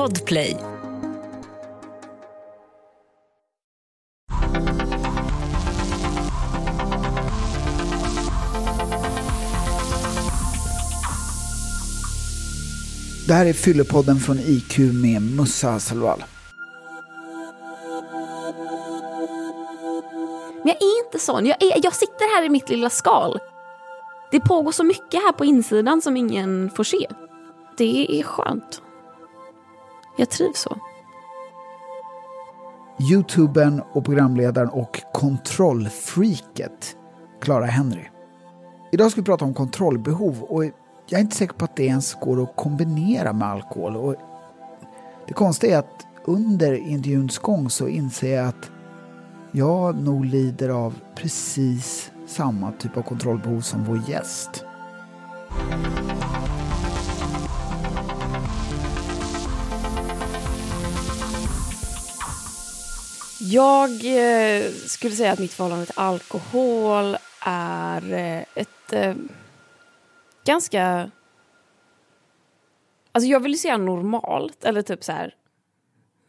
Podplay. Det här är Fyllepodden från IQ med Mussa Salwal. Men jag är inte sån. Jag, är, jag sitter här i mitt lilla skal. Det pågår så mycket här på insidan som ingen får se. Det är skönt. Jag trivs så. Youtubern och programledaren och kontrollfreaket Clara Henry. Idag ska vi prata om kontrollbehov och jag är inte säker på att det ens går att kombinera med alkohol. Och det konstiga är att under intervjuns gång så inser jag att jag nog lider av precis samma typ av kontrollbehov som vår gäst. Jag eh, skulle säga att mitt förhållande till alkohol är eh, ett eh, ganska... Alltså jag vill säga normalt, eller typ så här...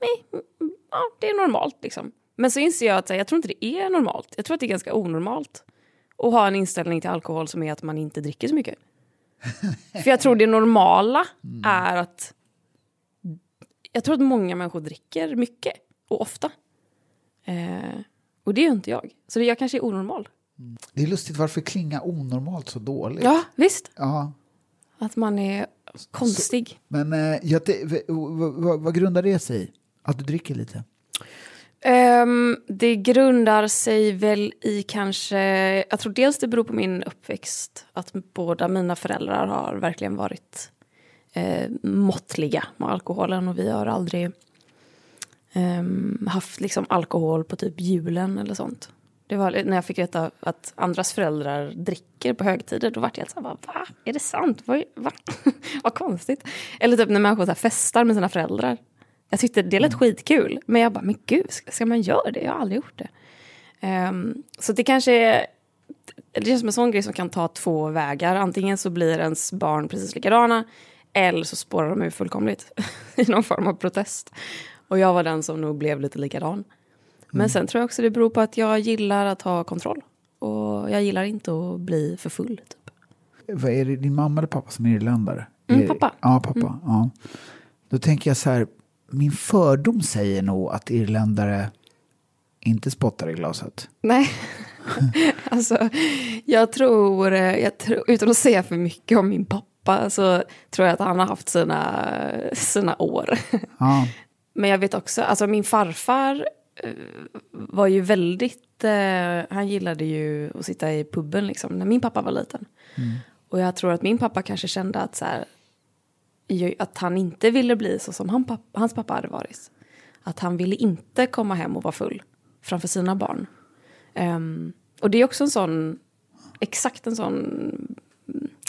Nej, mm, mm, ja, det är normalt liksom. Men så inser jag att här, jag tror inte det är normalt. Jag tror att det är ganska onormalt att ha en inställning till alkohol som är att man inte dricker så mycket. För jag tror det normala är att... Jag tror att många människor dricker mycket och ofta. Eh, och det är ju inte jag. Så det, jag kanske är onormal. Det är lustigt, varför klingar onormalt så dåligt? Ja, visst. Ja, Att man är konstig. men eh, jag, vad, vad grundar det sig i? Att du dricker lite? Ehm, det grundar sig väl i kanske, jag tror dels det beror på min uppväxt, att båda mina föräldrar har verkligen varit eh, måttliga med alkoholen och vi har aldrig ehm, haft liksom alkohol på typ julen eller sånt. Det var när jag fick veta att andras föräldrar dricker på högtider, då vart jag helt såhär, va? Är det sant? Vad, va? Vad konstigt. Eller typ när människor så festar med sina föräldrar. Jag tyckte det lät skitkul, men jag bara, men gud, ska, man göra det? Jag har aldrig gjort det. Ehm, så det kanske är, det känns som en sån grej som kan ta två vägar. Antingen så blir ens barn precis likadana, eller så spårar de ur fullkomligt i någon form av protest. Och jag var den som nog blev lite likadan. Men sen tror jag också det beror på att jag gillar att ha kontroll. Och jag gillar inte att bli för full. Typ. Vad är det din mamma eller pappa som är irländare? Mm, pappa. Ja, pappa. Ja. Då tänker jag så här, min fördom säger nog att irländare inte spottar i glaset. Nej, alltså jag tror, eh, jag tror, utan att säga för mycket om min pappa så tror jag att han har haft sina, sina år. Ja. Men jag vet också, alltså min farfar eh, var ju väldigt, eh, han gillade ju att sitta i puben liksom när min pappa var liten. Och jag tror att min pappa kanske kände att så här, att han inte ville bli så som han, hans pappa hade varit. Att han ville inte komma hem och vara full framför sina barn. Ehm, och det är också en sån, exakt en sån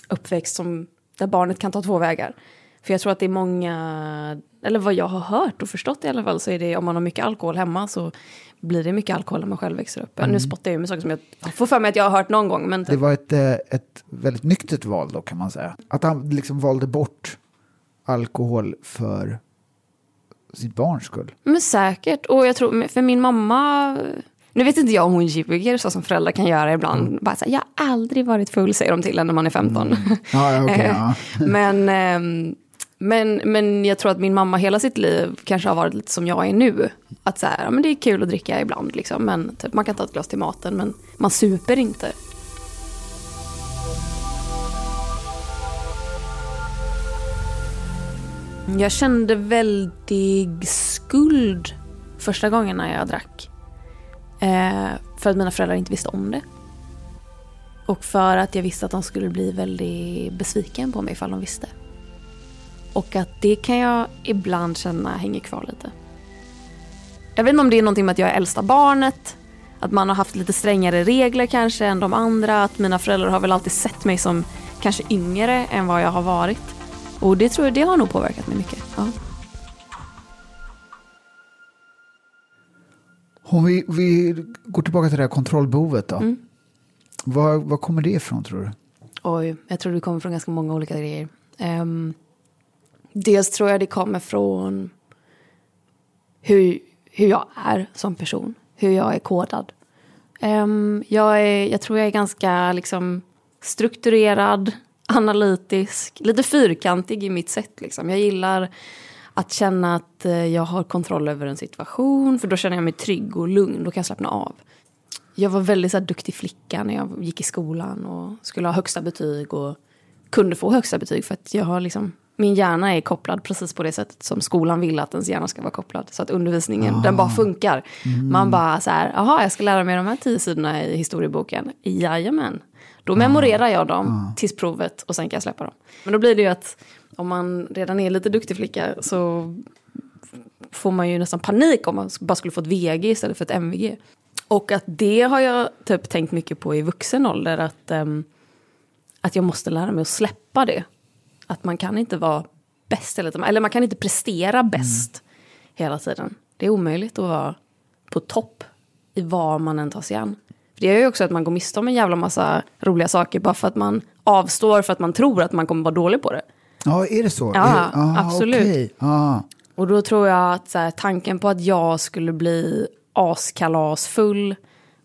uppväxt som, där barnet kan ta två vägar. För jag tror att det är många, eller vad jag har hört och förstått i alla fall, så är det om man har mycket alkohol hemma så blir det mycket alkohol när man själv växer upp. Nu spottar jag ju med saker som jag får för mig att jag har hört någon gång. Men Det var ett, eh, ett väldigt nyktert val då kan man säga. Att han liksom valde bort alkohol för sitt barns skull. Men säkert. Och jag tror, för min mamma... Nu vet inte jag om hon ljuger så som föräldrar kan göra ibland. Bara så här, jag har aldrig varit full, säger de till en när man är 15. Ja, ja, okej, ja. men, ehm, men, men jag tror att min mamma hela sitt liv kanske har varit lite som jag är nu. Att så här, ja, men det är kul att dricka ibland, liksom, men typ, man kan ta ett glas till maten, men man super inte. Jag kände väldig skuld första gången när jag drack. Eh, för att mina föräldrar inte visste om det. Och för att jag visste att de skulle bli väldigt besviken på mig ifall de visste. Och att det kan jag ibland känna hänger kvar lite. Jag vet inte om det är någonting med att jag är äldsta barnet. Att man har haft lite strängare regler kanske än de andra. Att mina föräldrar har väl alltid sett mig som kanske yngre än vad jag har varit. Och det tror jag, det har nog påverkat mig mycket. Ja. Om vi, vi går tillbaka till det här kontrollbehovet då. Mm. Var, var kommer det ifrån tror du? Oj, jag tror det kommer från ganska många olika grejer. Ehm, Dels tror jag det kommer från hur, hur jag är som person. Hur jag är kodad. Um, jag, är, jag tror jag är ganska liksom, strukturerad, analytisk, lite fyrkantig i mitt sätt. Liksom. Jag gillar att känna att eh, jag har kontroll över en situation för då känner jag mig trygg och lugn, då kan jag slappna av. Jag var väldigt så här, duktig flicka när jag gick i skolan och skulle ha högsta betyg och kunde få högsta betyg för att jag har liksom min hjärna är kopplad precis på det sättet som skolan vill att ens hjärna ska vara kopplad. Så att undervisningen, ah. den bara funkar. Mm. Man bara så här, jaha, jag ska lära mig de här tio sidorna i historieboken. Jajamän. Då memorerar jag dem ah. tills provet och sen kan jag släppa dem. Men då blir det ju att om man redan är lite duktig flicka så får man ju nästan panik om man bara skulle få ett VG istället för ett MVG. Och att det har jag typ tänkt mycket på i vuxen ålder. Att, um, att jag måste lära mig att släppa det. Att man kan inte vara bäst tiden. Eller man kan inte prestera mm. bäst mm. hela tiden. Det är omöjligt att vara på topp i vad man än tar sig an. Det gör ju också att man går miste om en jävla massa roliga saker bara för att man avstår för att man tror att man kommer vara dålig på det. Ja, är det så? Ja, det, ah, absolut. Okay. Ah. Och då tror jag att här, tanken på att jag skulle bli askalasfull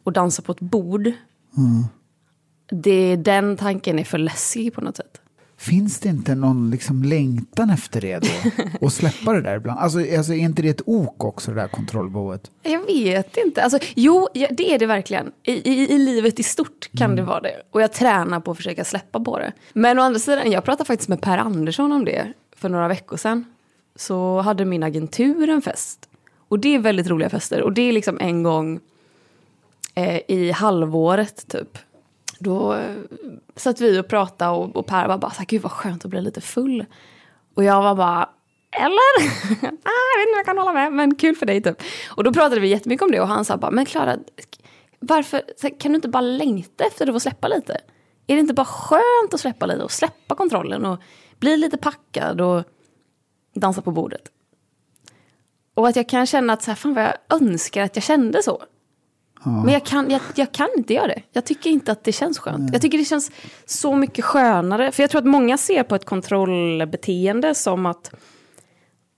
och dansa på ett bord. Mm. Det, den tanken är för läskig på något sätt. Finns det inte någon liksom längtan efter det då? Och släppa det där ibland? Alltså, alltså är inte det ett ok också, det där kontrollbehovet? Jag vet inte. Alltså, jo, det är det verkligen. I, i, i livet i stort kan mm. det vara det. Och jag tränar på att försöka släppa på det. Men å andra sidan, jag pratade faktiskt med Per Andersson om det för några veckor sedan. Så hade min agentur en fest. Och det är väldigt roliga fester. Och det är liksom en gång eh, i halvåret typ. Då eh, satt vi och pratade och, och Per var bara så här, gud vad skönt att bli lite full. Och jag var bara, eller? ah, jag vet inte om jag kan hålla med, men kul för dig typ. Och då pratade vi jättemycket om det och han sa bara, men Klara, varför kan du inte bara längta efter att få släppa lite? Är det inte bara skönt att släppa lite och släppa kontrollen och bli lite packad och dansa på bordet? Och att jag kan känna att så här, fan vad jag önskar att jag kände så. Ja. Men jag kan, jag, jag, kan inte göra det. Jag tycker inte att det känns skönt. Nej. Jag tycker det känns så mycket skönare. För jag tror att många ser på ett kontrollbeteende som att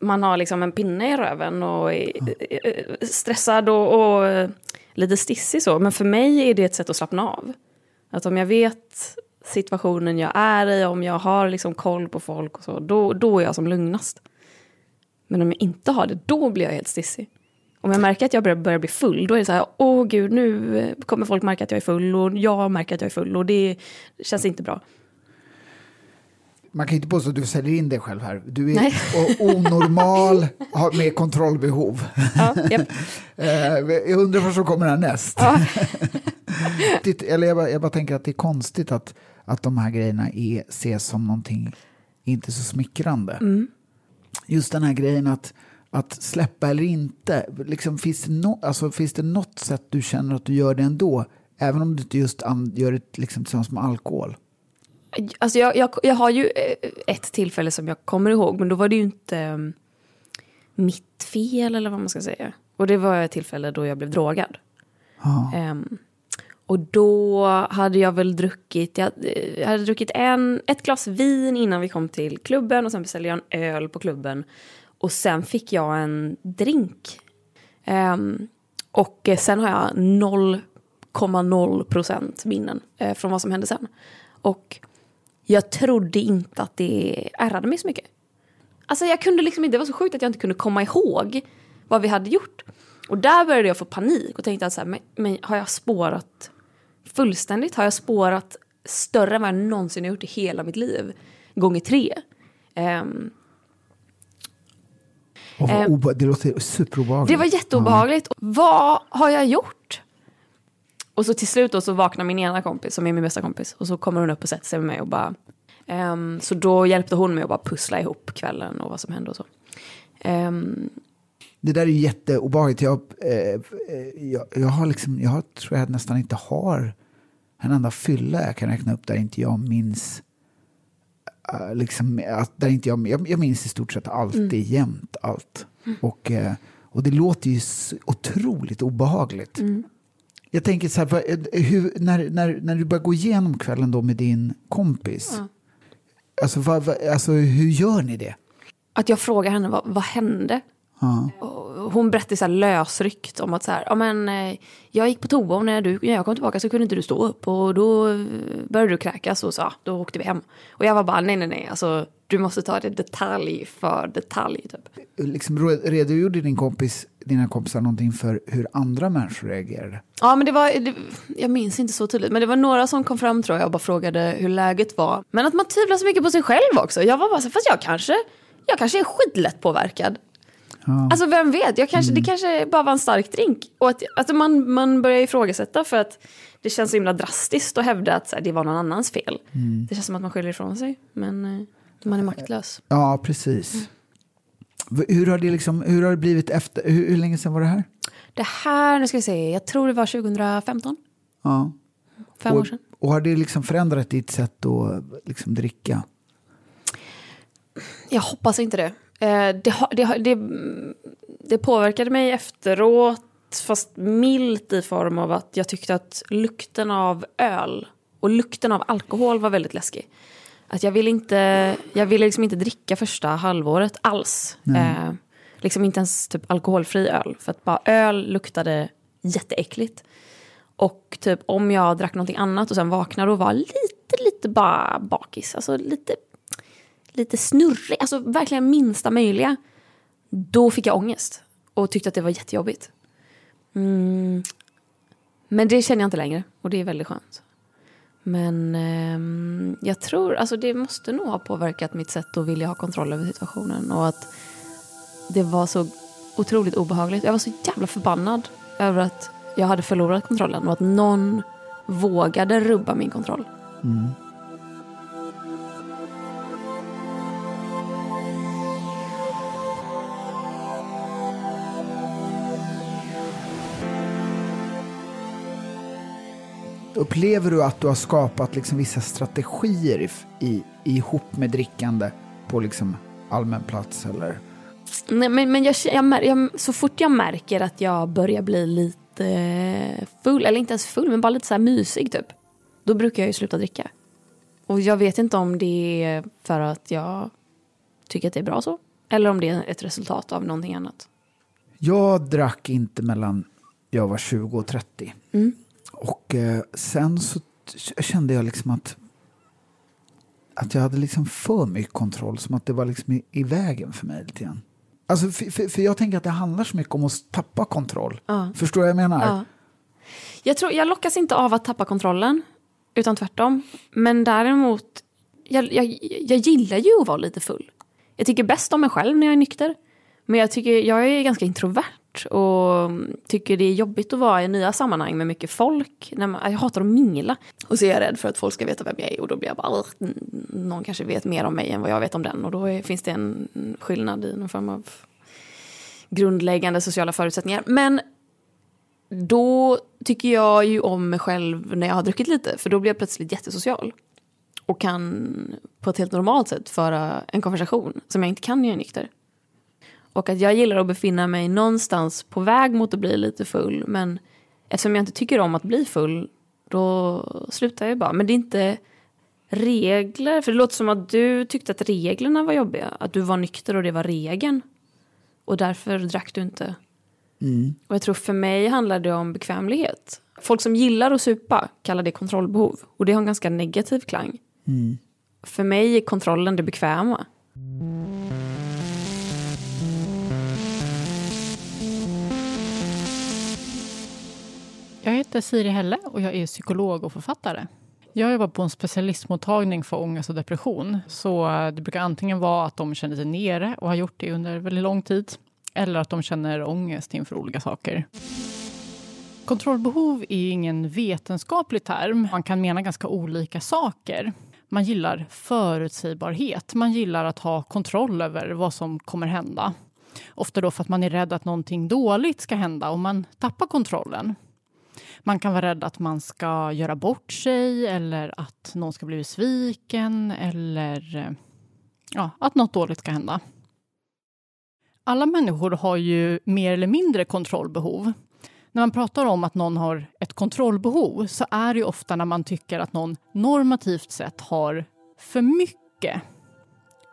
man har liksom en pinne i röven och är ja. stressad och, och, lite stissig så. Men för mig är det ett sätt att slappna av. Att om jag vet situationen jag är i, om jag har liksom koll på folk och så, då, då är jag som lugnast. Men om jag inte har det, då blir jag helt stissig. Om jag märker att jag börjar, börjar bli full, då är det så här, åh gud, nu kommer folk märka att jag är full och jag märker att jag är full och det känns inte bra. Man kan inte påstå att du säljer in dig själv här. Du är onormal med kontrollbehov. Ja, yep. Eh, jag undrar vad som kommer härnäst. Ja. Eller jag bara, jag bara tänker att det är konstigt att, att de här grejerna är, ses som någonting inte så smickrande. Mm. Just den här grejen att att släppa eller inte? Liksom, finns, det no, alltså, finns det något sätt du känner att du gör det ändå? Även om du inte just gör det liksom, tillsammans med alkohol? Alltså jag, jag, jag har ju eh, ett tillfälle som jag kommer ihåg, men då var det ju inte um, mitt fel eller vad man ska säga. Och det var ett tillfälle då jag blev drogad. Um, och då hade jag väl druckit, jag, jag hade druckit en, ett glas vin innan vi kom till klubben och sen beställde jag en öl på klubben. Och sen fick jag en drink. Um, och sen har jag 0,0 procent minnen uh, från vad som hände sen. Och jag trodde inte att det ärrade mig så mycket. Alltså jag kunde liksom inte, det var så sjukt att jag inte kunde komma ihåg vad vi hade gjort. Och där började jag få panik och tänkte att så här, men, men, har jag spårat fullständigt? Har jag spårat större än vad jag någonsin har gjort i hela mitt liv? Gånger tre. Um, Oh, det låter superobehagligt. Det var jätteobehagligt. Ja. Vad har jag gjort? Och så till slut då så vaknar min ena kompis, som är min bästa kompis, och så kommer hon upp och sätter sig med mig och bara... Um, så då hjälpte hon mig att bara pussla ihop kvällen och vad som hände och så. Um, det där är jätteobehagligt. Jag, eh, jag, jag, har liksom, jag tror jag nästan inte har en enda fylla jag kan räkna upp där inte jag minns Eh, liksom, att där inte jag, jag, jag minns i stort sett allt, mm. jämnt allt. Mm. Och, eh, och det låter ju otroligt obehagligt. Mm. Jag tänker så här, eh, hur, när, när, när du börjar gå igenom kvällen då med din kompis, ja. alltså, vad, alltså, hur gör ni det? att jag frågar henne vad, vad hände. Ja. Hon berättade så här lösryckt om att så här, ja, men, eh, jag gick på toa och när, du, när jag kom tillbaka så kunde inte du stå upp och då eh, började du kräkas och så, ja, då åkte vi hem. Och jag var bara nej nej nej, alltså, du måste ta det detalj för detalj. Typ. Liksom, re- redogjorde din kompis, dina kompisar någonting för hur andra människor reagerade? Ja men det var, det, jag minns inte så tydligt, men det var några som kom fram tror jag och bara frågade hur läget var. Men att man tvivlar så mycket på sig själv också. Jag var bara så fast jag kanske, jag kanske är skitlätt påverkad. Alltså vem vet, jag kanske, det kanske bara var en stark drink. Och att, att man, man börjar ifrågasätta för att det känns så himla drastiskt att hävda att här, det var någon annans fel. Det känns som att man skyller ifrån sig, men eh, man är maktlös. Ja, precis. V- Hur har det, liksom, hur har det blivit efter? Hur, hur länge sedan var det här? Det här, nu ska vi se, jag tror det var 2015, Ja. fem och, år sedan. och har det liksom förändrat ditt sätt att liksom dricka? Jag hoppas inte det. Eh, det, det, det. Det påverkade mig efteråt, fast milt i form av att jag tyckte att lukten av öl och lukten av alkohol var väldigt läskig. Att jag ville inte, jag ville liksom inte dricka första halvåret alls. Eh, liksom inte ens typ alkoholfri öl. För att bara öl luktade jätteäckligt. Och typ om jag drack någonting annat och sen vaknade och var lite, lite bara bakis. Alltså lite lite snurrig, alltså verkligen minsta möjliga. Då fick jag ångest och tyckte att det var jättejobbigt. Mm. Men det känner jag inte längre och det är väldigt skönt. Men eh, jag tror, alltså det måste nog ha påverkat mitt sätt att vilja ha kontroll över situationen och att det var så otroligt obehagligt. Jag var så jävla förbannad över att jag hade förlorat kontrollen och att någon vågade rubba min kontroll. Mm. Upplever du att du har skapat liksom vissa strategier i, i, ihop med drickande på liksom allmän plats? Eller? Nej, men, men jag, jag, jag, så fort jag märker att jag börjar bli lite full, eller inte ens full, men bara lite så här mysig typ. Då brukar jag ju sluta dricka. Och jag vet inte om det är för att jag tycker att det är bra så. Eller om det är ett resultat av någonting annat. Jag drack inte mellan jag var 20 och 30. Och eh, sen så kände jag liksom att att jag hade liksom för mycket kontroll, som att det var liksom i, i vägen för mig lite grann. Alltså, för, för, för jag tänker att det handlar så mycket om att tappa kontroll. Ja. Förstår du vad jag menar? Ja. Jag, tror, jag lockas inte av att tappa kontrollen, utan tvärtom. Men däremot, jag, jag, jag gillar ju att vara lite full. Jag tycker bäst om mig själv när jag är nykter. Men jag, tycker, jag är ganska introvert och tycker det är jobbigt att vara i nya sammanhang med mycket folk. När man, jag hatar att mingla. Och så är jag rädd för att folk ska veta vem jag är och då blir jag bara... Någon kanske vet mer om mig än vad jag vet om den och då är, finns det en skillnad i någon form av grundläggande sociala förutsättningar. Men då tycker jag ju om mig själv när jag har druckit lite. För då blir jag plötsligt jättesocial. Och kan på ett helt normalt sätt föra en konversation som jag inte kan när jag är nykter. Och att jag gillar att befinna mig någonstans på väg mot att bli lite full. Men eftersom jag inte tycker om att bli full, då slutar jag bara. Men det är inte regler. För det låter som att du tyckte att reglerna var jobbiga. Att du var nykter och det var regeln. Och därför drack du inte. Och jag tror för mig handlar det om bekvämlighet. Folk som gillar att supa kallar det kontrollbehov. Och det har en ganska negativ klang. För mig är kontrollen det bekväma. Jag heter Siri Helle och jag är psykolog och författare. Jag jobbar på en specialistmottagning för ångest och depression. Så eh, det brukar antingen vara att de känner sig nere och har gjort det under väldigt lång tid. Eller att de känner ångest inför olika saker. Kontrollbehov är ingen vetenskaplig term. Man kan mena ganska olika saker. Man gillar förutsägbarhet. Man gillar att ha kontroll över vad som kommer hända. Ofta då för att man är rädd att någonting dåligt ska hända och man tappar kontrollen. Man kan vara rädd att man ska göra bort sig eller att någon ska bli besviken eller eh, ja, att något dåligt ska hända. Alla människor har ju mer eller mindre kontrollbehov. När man pratar om att någon har ett kontrollbehov så är det ju ofta när man tycker att någon normativt sett har för mycket.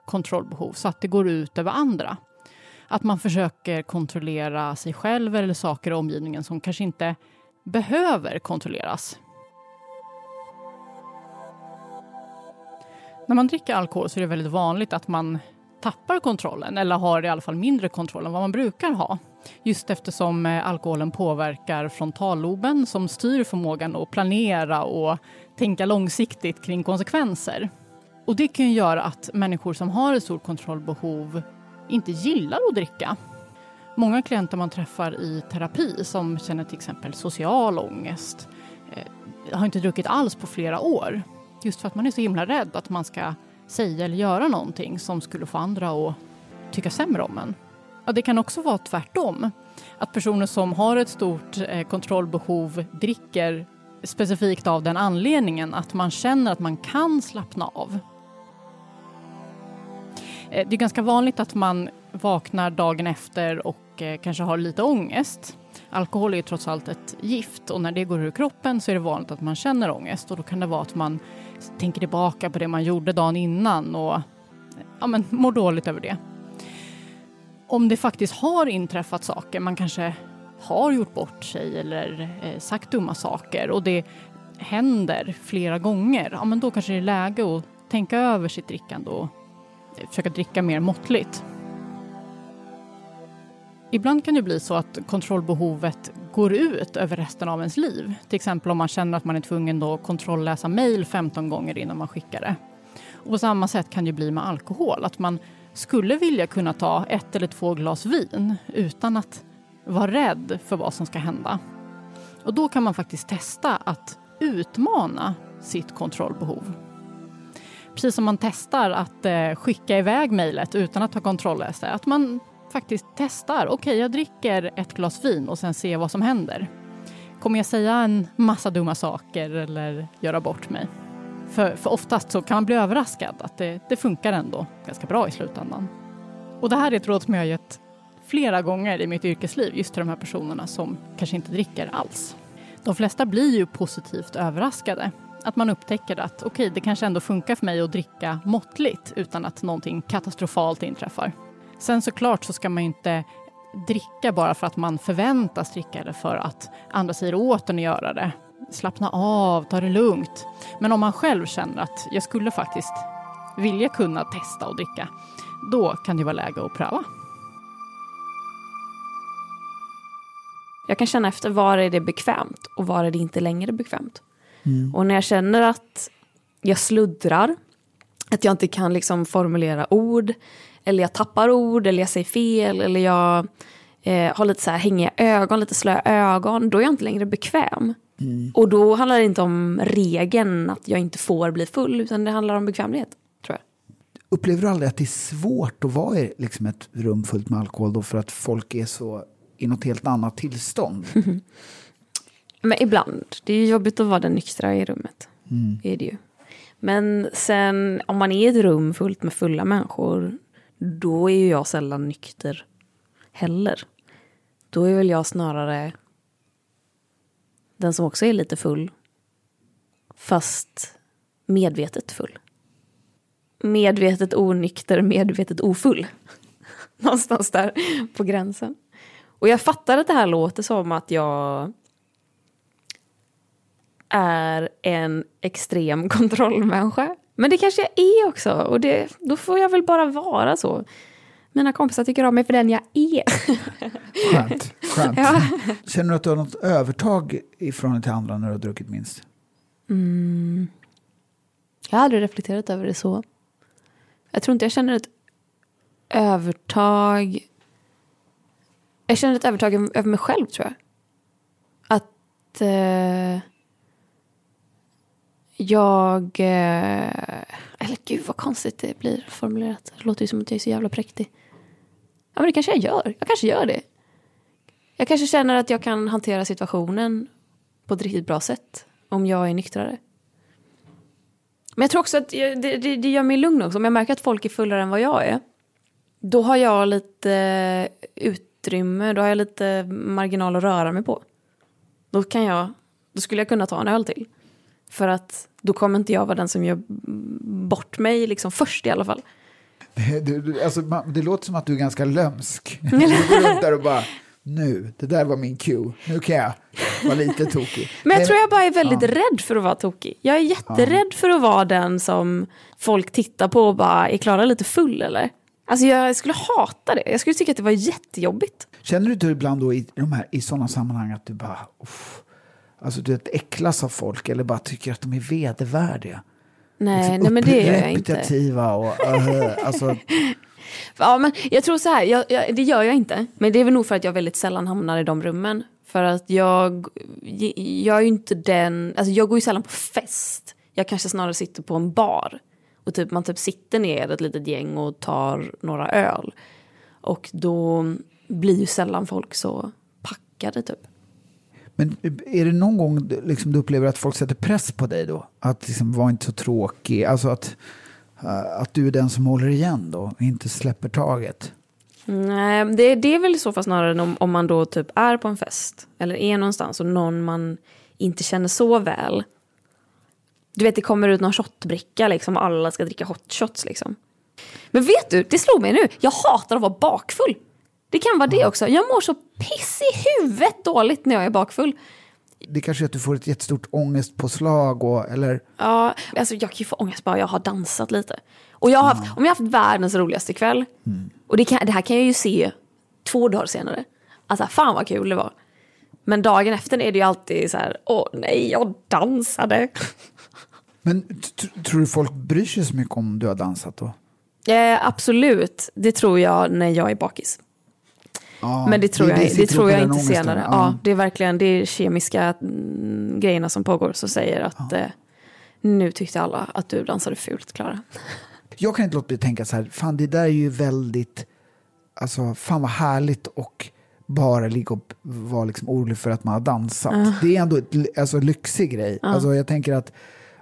kontrollbehov så att det går ut över andra. Att man försöker kontrollera sig själv eller saker i omgivningen som kanske inte behöver kontrolleras. När man dricker alkohol så är det väldigt vanligt att man tappar kontrollen eller har i alla fall mindre kontroll än vad man brukar ha. Just eftersom eh, alkoholen påverkar frontalloben som styr förmågan att planera och tänka långsiktigt kring konsekvenser. Och det kan göra att människor som har ett stort kontrollbehov inte gillar att dricka. Många klienter man träffar i terapi som känner till exempel social ångest eh, har inte druckit alls på flera år. Just för att man är så himla rädd att man ska säga eller göra någonting som skulle få andra att tycka sämre om en. Ja, det kan också vara tvärtom. Att personer som har ett stort eh, kontrollbehov dricker specifikt av den anledningen att man känner att man kan slappna av. Eh, det är ganska vanligt att man vaknar dagen efter och och eh, kanske har lite ångest. Alkohol är ju trots allt ett gift och när det går ur kroppen så är det vanligt att man känner ångest och då kan det vara att man tänker tillbaka på det man gjorde dagen innan och eh, ja, men, mår dåligt över det. Om det faktiskt har inträffat saker, man kanske har gjort bort sig eller eh, sagt dumma saker och det händer flera gånger, ja, men då kanske det är läge att tänka över sitt drickande och eh, försöka dricka mer måttligt. Ibland kan det bli så att kontrollbehovet går ut över resten av ens liv. Till exempel om man känner att man är tvungen att kontrollläsa mejl 15 gånger innan man skickar det. Och på samma sätt kan det bli med alkohol, att man skulle vilja kunna ta ett eller två glas vin utan att vara rädd för vad som ska hända. Och då kan man faktiskt testa att utmana sitt kontrollbehov. Precis som man testar att eh, skicka iväg mejlet utan att ha kontrollläst det. Att man faktiskt testar. Okej, okay, jag dricker ett glas vin och sen ser vad som händer. Kommer jag säga en massa dumma saker eller göra bort mig? För, för oftast så kan man bli överraskad att det, det funkar ändå ganska bra i slutändan. Och det här är ett råd som jag har gett flera gånger i mitt yrkesliv just till de här personerna som kanske inte dricker alls. De flesta blir ju positivt överraskade. Att man upptäcker att okej, okay, det kanske ändå funkar för mig att dricka måttligt utan att någonting katastrofalt inträffar. Sen såklart så ska man inte dricka bara för att man förväntas dricka eller för att andra säger åt en att göra det. Slappna av, ta det lugnt. Men om man själv känner att jag skulle faktiskt vilja kunna testa och dricka, då kan det vara läge att pröva. Jag kan känna efter var är det bekvämt och var är det inte längre bekvämt. Mm. Och när jag känner att jag sluddrar, att jag inte kan liksom formulera ord eller jag tappar ord, eller jag säger fel, eller jag eh, har lite så här hängiga ögon, lite slöa ögon, då är jag inte längre bekväm. Mm. Och då handlar det inte om regeln att jag inte får bli full, utan det handlar om bekvämlighet, tror jag. Upplever du aldrig att det är svårt att vara i liksom ett rum fullt med alkohol då för att folk är så i något helt annat tillstånd? Men ibland. Det är jobbigt att vara den nyktra i rummet. Mm. är det ju. Men sen om man är i ett rum fullt med fulla människor då är ju jag sällan nykter heller. Då är väl jag snarare den som också är lite full. Fast medvetet full. Medvetet onykter, medvetet ofull. Någonstans där på gränsen. Och jag fattar att det här låter som att jag är en extrem kontrollmänniska. Men det kanske jag är också och det, då får jag väl bara vara så. Mina kompisar tycker om mig för den jag är. Skönt. skönt. Ja. Känner du att du har något övertag i förhållande till andra när du har druckit minst? Mm. Jag har aldrig reflekterat över det så. Jag tror inte jag känner ett övertag. Jag känner ett övertag över mig själv tror jag. Att... Eh jag... Eh, eller gud vad konstigt det blir formulerat. Det låter ju som att jag är så jävla präktig. Ja men det kanske jag gör. Jag kanske gör det. Jag kanske känner att jag kan hantera situationen på ett riktigt bra sätt. Om jag är nyktrare. Men jag tror också att det, det, det gör mig lugn också. Om jag märker att folk är fullare än vad jag är. Då har jag lite utrymme. Då har jag lite marginal att röra mig på. Då kan jag... Då skulle jag kunna ta en öl till. För att då kommer inte jag vara den som gör bort mig liksom först i alla fall. Det, du, alltså, det låter som att du är ganska lömsk. Du går runt där och bara, nu, det där var min cue, nu kan jag vara lite tokig. Men jag tror jag bara är väldigt ja. rädd för att vara tokig. Jag är jätterädd ja. för att vara den som folk tittar på och bara, är Klara lite full eller? Alltså jag skulle hata det. Jag skulle tycka att det var jättejobbigt. Känner du inte ibland då i, de här, i sådana sammanhang att du bara, uff, alltså du vet, äcklas av folk eller bara tycker att de är vedervärdiga? Nej, liksom nej men det gör jag inte. och uh, alltså. Ja, men jag tror så här, jag, jag, det gör jag inte. Men det är väl nog för att jag väldigt sällan hamnar i de rummen. För att jag, jag är ju inte den, alltså jag går ju sällan på fest. Jag kanske snarare sitter på en bar. Och typ, man typ sitter ner ett litet gäng och tar några öl. Och då blir ju sällan folk så packade typ. Men är det någon gång liksom, du upplever att folk sätter press på dig då? Att liksom vara inte så tråkig, alltså att, eh, att du är den som håller igen då, inte släpper taget? Nej, det, det är väl i så fall snarare om, om man då typ är på en fest eller är någonstans och någon man inte känner så väl. Du vet, det kommer ut någon shotbricka liksom och alla ska dricka hot shots liksom. Men vet du, det slog mig nu, jag hatar att vara bakfull. Det kan vara det också. Jag mår så piss i huvudet dåligt när jag är bakfull. Det kanske är att du får ett jättestort ångestpåslag och, eller? Ja, alltså jag kan ju få ångest bara jag har dansat lite. Och jag har haft, om jag har haft världens roligaste kväll, mm. och det, kan, det här kan jag ju se två dagar senare. Alltså fan vad kul det var. Men dagen efter är det ju alltid så här, åh nej, jag dansade. Men tror du folk bryr sig så mycket om du har dansat då? Eh, absolut, det tror jag när jag är bakis. Ja, men det tror det, jag, det, det tror jag inte senare. Ja. ja. det är verkligen det är kemiska mm, grejerna som pågår som säger att eh, nu tyckte alla att du dansade fult, Klara. Jag kan inte låta bli att tänka så här, fan det där är ju väldigt, alltså fan vad härligt och bara ligga och vara liksom orolig för att man har dansat. Uh. Det är ändå en alltså, lyxig grej. Uh. Alltså, jag tänker att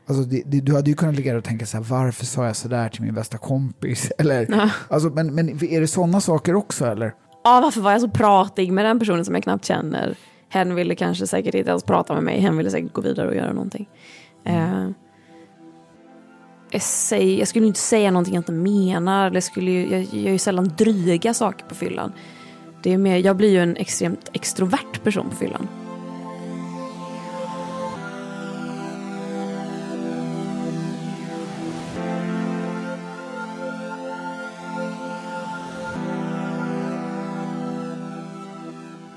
Alltså, det, det, du hade ju kunnat ligga och tänka så här, varför sa jag så där till min bästa kompis? Eller, uh. alltså, men, men är det sådana saker också eller? Ah, varför var jag så pratig med den personen som jag knappt känner? Hen ville kanske säkert inte ens prata med mig, hen ville säkert gå vidare och göra någonting. Uh, jag, säger, jag skulle inte säga någonting jag inte menar, jag, skulle ju, jag, jag gör ju sällan dryga saker på fyllan. Det är mer, jag blir ju en extremt extrovert person på fyllan.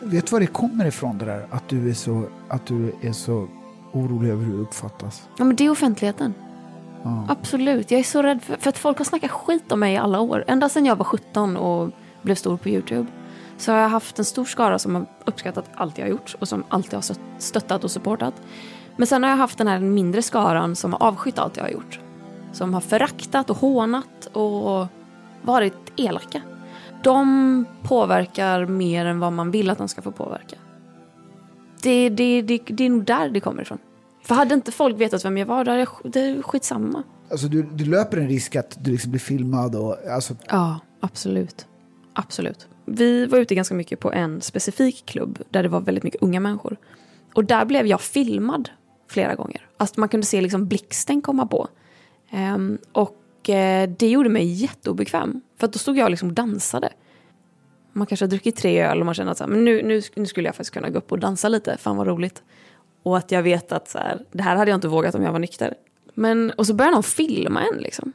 Vet du var det kommer ifrån det där? Att du är så, att du är så orolig över hur du uppfattas? Ja, men det är offentligheten. Ja. Absolut. Jag är så rädd för, för, att folk har snackat skit om mig i alla år. Ända sedan jag var 17 och blev stor på YouTube. Så har jag haft en stor skara som har uppskattat allt jag har gjort och som alltid har stöttat och supportat. Men sen har jag haft den här mindre skaran som har avskytt allt jag har gjort. Som har föraktat och hånat och varit elaka de påverkar mer än vad man vill att de ska få påverka. Det, det, det, det är nog där det kommer ifrån. För hade inte folk vetat vem jag var, då är det skitsamma. Alltså du, du löper en risk att du liksom blir filmad och... Alltså... Ja, absolut. Absolut. Vi var ute ganska mycket på en specifik klubb där det var väldigt mycket unga människor. Och där blev jag filmad flera gånger. Alltså man kunde se liksom blixten komma på. Um, och Eh, det gjorde mig jätteobekväm. För då stod jag liksom och dansade. Man kanske har druckit tre öl och man känner att så här, men nu, nu, nu, skulle jag faktiskt kunna gå upp och dansa lite, fan vad roligt. Och att jag vet att så här, det här hade jag inte vågat om jag var nykter. Men, och så börjar någon filma en liksom.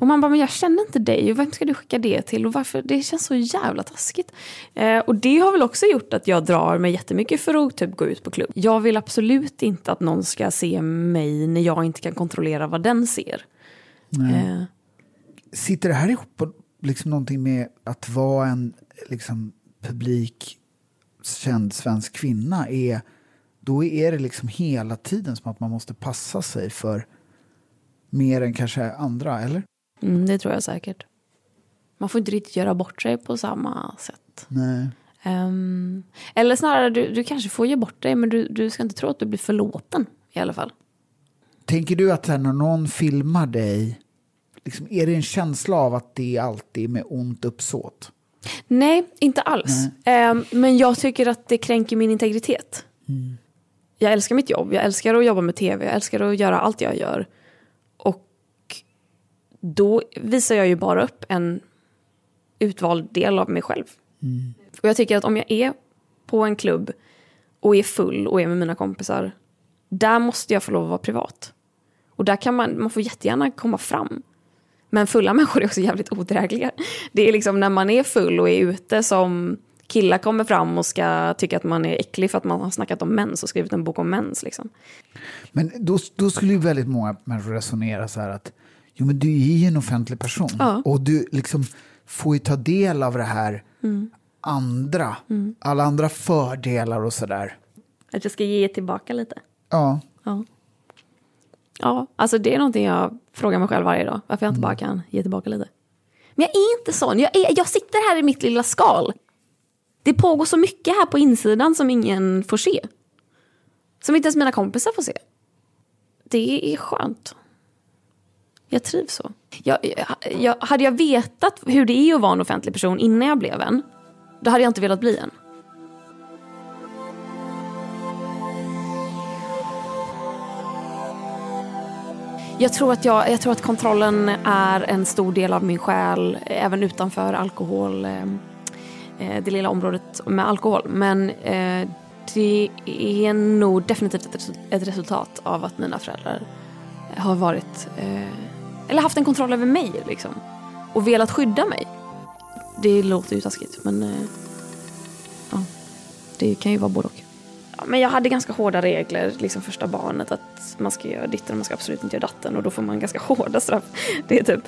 Och man bara, men jag känner inte dig och vem ska du skicka det till och varför? Det känns så jävla taskigt. Eh, och det har väl också gjort att jag drar mig jättemycket för att typ gå ut på klubb. Jag vill absolut inte att någon ska se mig när jag inte kan kontrollera vad den ser. Eh. Sitter det här ihop på liksom någonting med att vara en liksom, publik känd svensk kvinna? Är, då är det liksom hela tiden som att man måste passa sig för mer än kanske andra, eller? Mm, det tror jag säkert. Man får inte riktigt göra bort sig på samma sätt. Nej. Um, eller snarare, du, du kanske får ge bort dig men du, du ska inte tro att du blir förlåten i alla fall. Tänker du att när någon filmar dig, liksom, är det en känsla av att det alltid är med ont uppsåt? Nej, inte alls. Nej. Um, men jag tycker att det kränker min integritet. Mm. Jag älskar mitt jobb, jag älskar att jobba med tv, jag älskar att göra allt jag gör. Och då visar jag ju bara upp en utvald del av mig själv. Mm. Och jag tycker att om jag är på en klubb och är full och är med mina kompisar, där måste jag få lov att vara privat. Och där kan man, man får jättegärna komma fram. Men fulla människor är också jävligt odrägliga. Det är liksom när man är full och är ute som killar kommer fram och ska tycka att man är äcklig för att man har snackat om mens och skrivit en bok om mens. Liksom. Men då, då skulle ju väldigt många människor resonera så här att jo, men du är ju en offentlig person ja. och du liksom får ju ta del av det här mm. andra, mm. alla andra fördelar och sådär. Att jag ska ge tillbaka lite? Ja. ja. Ja, alltså det är någonting jag frågar mig själv varje dag. Varför jag inte mm. bara kan ge tillbaka lite. Men jag är inte sån. Jag, är, jag sitter här i mitt lilla skal. Det pågår så mycket här på insidan som ingen får se. Som inte ens mina kompisar får se. Det är skönt. Jag trivs så. Jag, jag, hade jag vetat hur det är att vara en offentlig person innan jag blev en, då hade jag inte velat bli en. Jag tror, att jag, jag tror att kontrollen är en stor del av min själ, eh, även utanför alkohol, eh, eh, det lilla området med alkohol. Men eh, det är nog definitivt ett resultat av att mina föräldrar har varit, eh, eller haft en kontroll över mig liksom. Och velat skydda mig. Det låter ju taskigt men ja, det kan ju vara både och men jag hade ganska hårda regler, liksom första barnet, att man ska göra ditten och man ska absolut inte göra datten och då får man ganska hårda straff. Det är typ...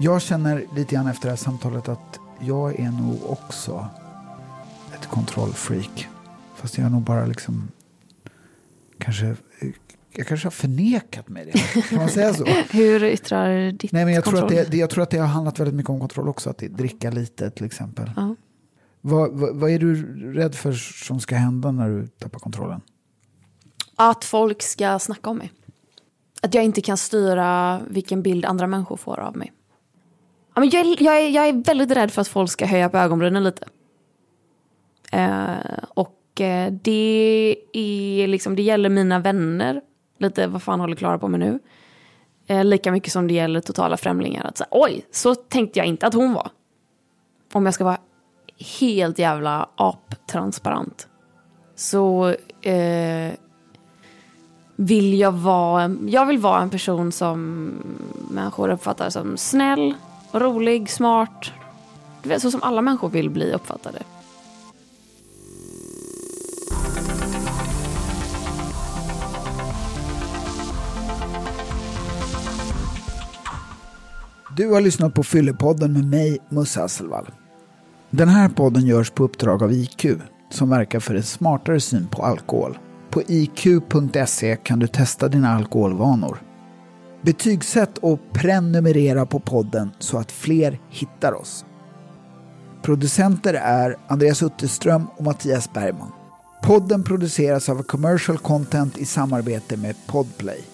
Jag känner lite grann efter det här samtalet att jag är nog också ett kontrollfreak. Fast jag är nog bara liksom kanske jag kanske har förnekat mig det. Kan man säga så? Hur yttrar ditt Nej, men jag kontroll? Tror att det, jag tror att det har handlat väldigt mycket om kontroll också. Att dricka lite till exempel. Uh -huh. Vad, vad, vad, är du rädd för som ska hända när du tappar kontrollen? Att folk ska snacka om mig. Att jag inte kan styra vilken bild andra människor får av mig. jag, är, jag, är, jag är väldigt rädd för att folk ska höja på ögonbrynen lite. Eh, och eh, det, är liksom, det gäller mina vänner. Lite vad fan håller Klara på med nu? Eh, lika mycket som det gäller totala främlingar. Att säga, Oj, så tänkte jag inte att hon var. Om jag ska vara helt jävla aptransparent så eh, vill jag vara, jag vill vara en person som människor uppfattar som snäll, rolig, smart. Så som alla människor vill bli uppfattade. Du har lyssnat på Fyllepodden med mig, Musse Hasselvall. Den här podden görs på uppdrag av IQ som verkar för en smartare syn på alkohol. På iq.se kan du testa dina alkoholvanor. Betygsätt och prenumerera på podden så att fler hittar oss. Producenter är Andreas Utterström och Mattias Bergman. Podden produceras av Commercial Content i samarbete med Podplay.